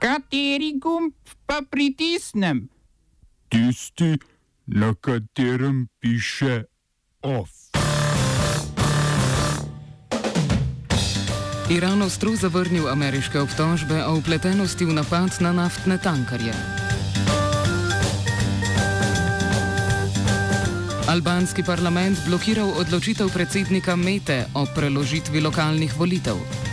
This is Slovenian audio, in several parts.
Kateri gumb pa pritisnem? Tisti, na katerem piše OF. Iran ostro zavrnil ameriške obtožbe o upletenosti v napad na naftne tankarje. Albanski parlament blokiral odločitev predsednika Mete o preložitvi lokalnih volitev.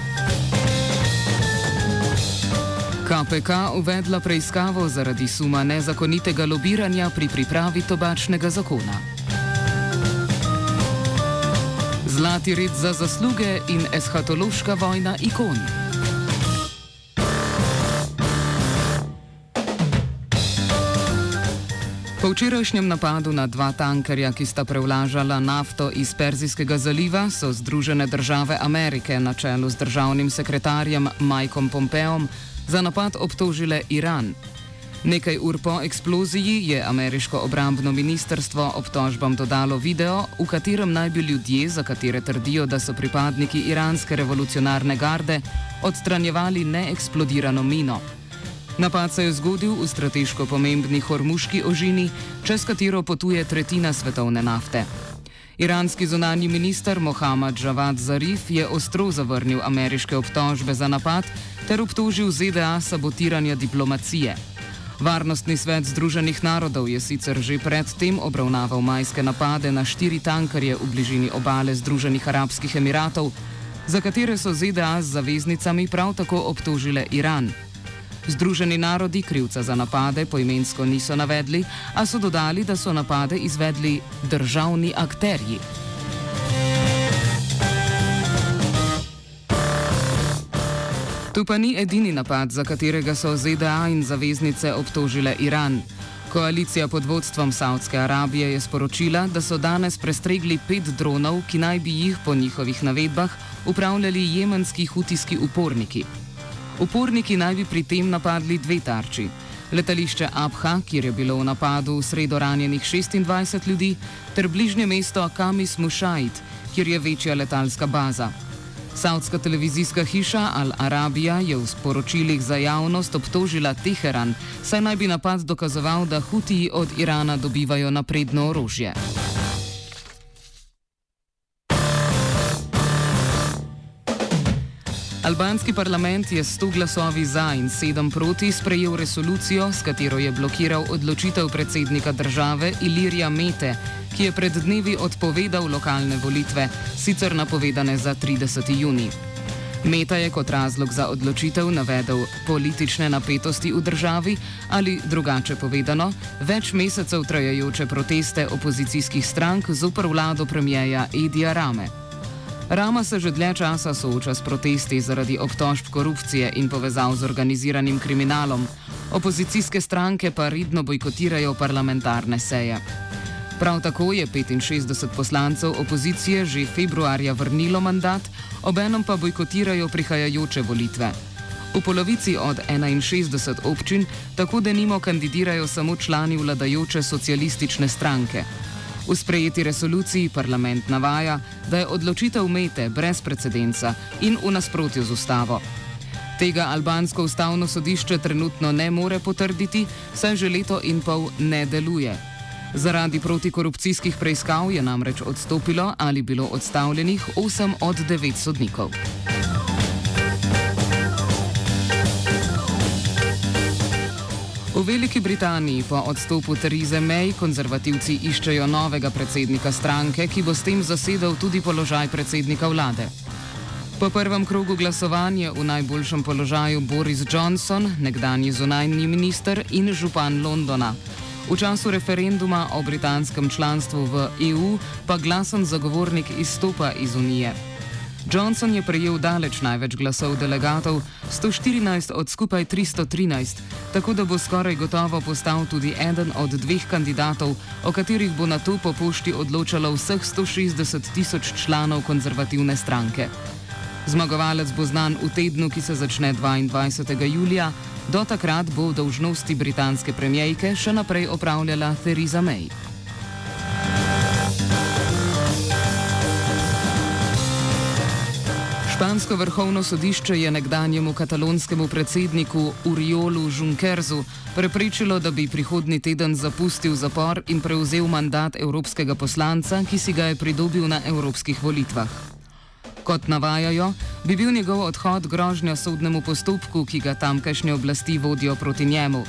KPK uvedla preiskavo zaradi suma nezakonitega lobiranja pri pripravi tobačnega zakona. Zlati red za zasluge in eshatološka vojna ikon. Po včerajšnjem napadu na dva tankerja, ki sta prevlažala nafto iz Perzijskega zaliva, so Združene države Amerike na čelu z državnim sekretarjem Mikeom Pompeom za napad obtožile Iran. Nekaj ur po eksploziji je ameriško obrambno ministrstvo obtožbam dodalo video, v katerem naj bi ljudje, za katere trdijo, da so pripadniki iranske revolucionarne garde, odstranjevali neeksplodirano mino. Napad se je zgodil v strateško pomembni hormuški ožini, čez katero potuje tretjina svetovne nafte. Iranski zunanji minister Mohammad Javad Zarif je ostro zavrnil ameriške obtožbe za napad ter obtožil ZDA sabotiranja diplomacije. Varnostni svet Združenih narodov je sicer že predtem obravnaval majske napade na štiri tankarje v bližini obale Združenih arabskih emiratov, za katere so ZDA z zaveznicami prav tako obtožile Iran. Združeni narodi krivca za napade poimensko niso navedli, a so dodali, da so napade izvedli državni akterji. Tu pa ni edini napad, za katerega so ZDA in zaveznice obtožile Iran. Koalicija pod vodstvom Saudske Arabije je sporočila, da so danes prestregli pet dronov, ki naj bi jih po njihovih navedbah upravljali jemenski hutijski uporniki. Uporniki naj bi pri tem napadli dve tarči. Letališče Abha, kjer je bilo v napadu v sredo ranjenih 26 ljudi, ter bližnje mesto Kamis Mušajt, kjer je večja letalska baza. Saudska televizijska hiša Al Arabija je v sporočilih za javnost obtožila Teheran, saj naj bi napad dokazoval, da Hutiji od Irana dobivajo napredno orožje. Albanski parlament je s 100 glasovi za in 7 proti sprejel resolucijo, s katero je blokiral odločitev predsednika države Ilirija Mete, ki je pred dnevi odpovedal lokalne volitve, sicer napovedane za 30. juni. Meta je kot razlog za odločitev navedel politične napetosti v državi ali, drugače povedano, več mesecev trajajoče proteste opozicijskih strank zoper vlado premijeja Edija Rame. Rama se že dlje časa sooča s protesti zaradi obtožb korupcije in povezav z organiziranim kriminalom, opozicijske stranke pa redno bojkotirajo parlamentarne seje. Prav tako je 65 poslancev opozicije že februarja vrnilo mandat, obenem pa bojkotirajo prihajajoče volitve. V polovici od 61 občin tako da nimo kandidirajo samo člani vladajoče socialistične stranke. V sprejeti resoluciji parlament navaja, da je odločitev Mete brez precedensa in v nasprotju z ustavo. Tega albansko ustavno sodišče trenutno ne more potrditi, saj že leto in pol ne deluje. Zaradi protikorupcijskih preiskav je namreč odstopilo ali bilo odstavljenih 8 od 9 sodnikov. V Veliki Britaniji po odstopu Therese May konzervativci iščejo novega predsednika stranke, ki bo s tem zasedal tudi položaj predsednika vlade. Po prvem krogu glasovanja v najboljšem položaju Boris Johnson, nekdanji zunanji minister in župan Londona. V času referenduma o britanskem članstvu v EU pa glasen zagovornik izstopa iz Unije. Johnson je prejel daleč največ glasov delegatov, 114 od skupaj 313, tako da bo skoraj gotovo postal tudi eden od dveh kandidatov, o katerih bo na to po pošti odločalo vseh 160 tisoč članov konzervativne stranke. Zmagovalec bo znan v tednu, ki se začne 22. julija, do takrat bo v dolžnosti britanske premijejke še naprej opravljala Theresa May. Špansko vrhovno sodišče je nekdanjemu katalonskemu predsedniku Uriolu Junkerzu preprečilo, da bi prihodni teden zapustil zapor in prevzel mandat evropskega poslanca, ki si ga je pridobil na evropskih volitvah. Kot navajajo, bi bil njegov odhod grožnja sodnemu postopku, ki ga tamkajšnje oblasti vodijo proti njemu.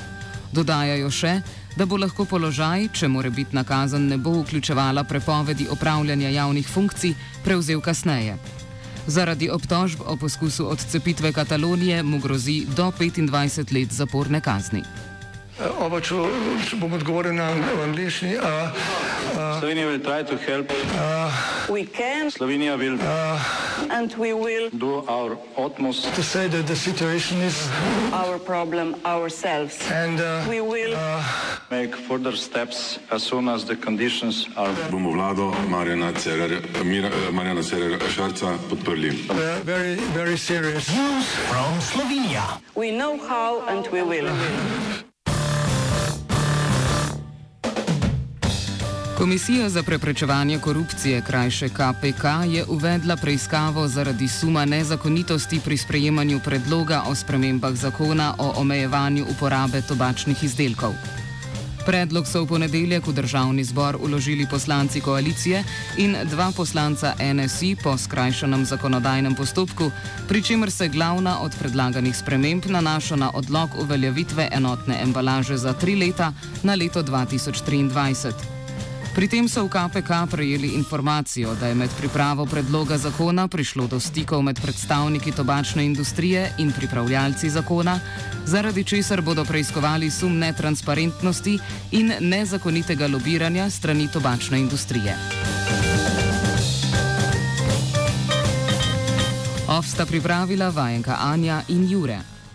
Dodajajo še, da bo lahko položaj, če more biti nakazan, ne bo vključevala prepovedi opravljanja javnih funkcij, prevzel kasneje. Zaradi obtožb o poskusu odcepitve Katalonije mu grozi do 25 let zaporne kazni. Oba, če, če bom odgovoril na angliški. Slovenija will try to help. We can Slovenija will and we will do our utmost To say that the situation is our problem ourselves. and uh, We will make further steps as soon as the conditions are bomo vlado Marjana Cererja, Mira, eh, Marjana Cererja Šarca podprli. uh, very, very serious. we know how and we will. Komisija za preprečevanje korupcije, krajše KPK, je uvedla preiskavo zaradi suma nezakonitosti pri sprejemanju predloga o spremembah zakona o omejevanju uporabe tobačnih izdelkov. Predlog so v ponedeljek v državni zbor uložili poslanci koalicije in dva poslanca NSI po skrajšanem zakonodajnem postopku, pri čemer se glavna od predlaganih sprememb nanaša na odlog uveljavitve enotne embalaže za tri leta na leto 2023. Pri tem so v KPK prejeli informacijo, da je med pripravo predloga zakona prišlo do stikov med predstavniki tobačne industrije in pripravljalci zakona, zaradi česar bodo preiskovali sum netransparentnosti in nezakonitega lobiranja strani tobačne industrije. Ovsta pripravila vajenka Anja in Jure.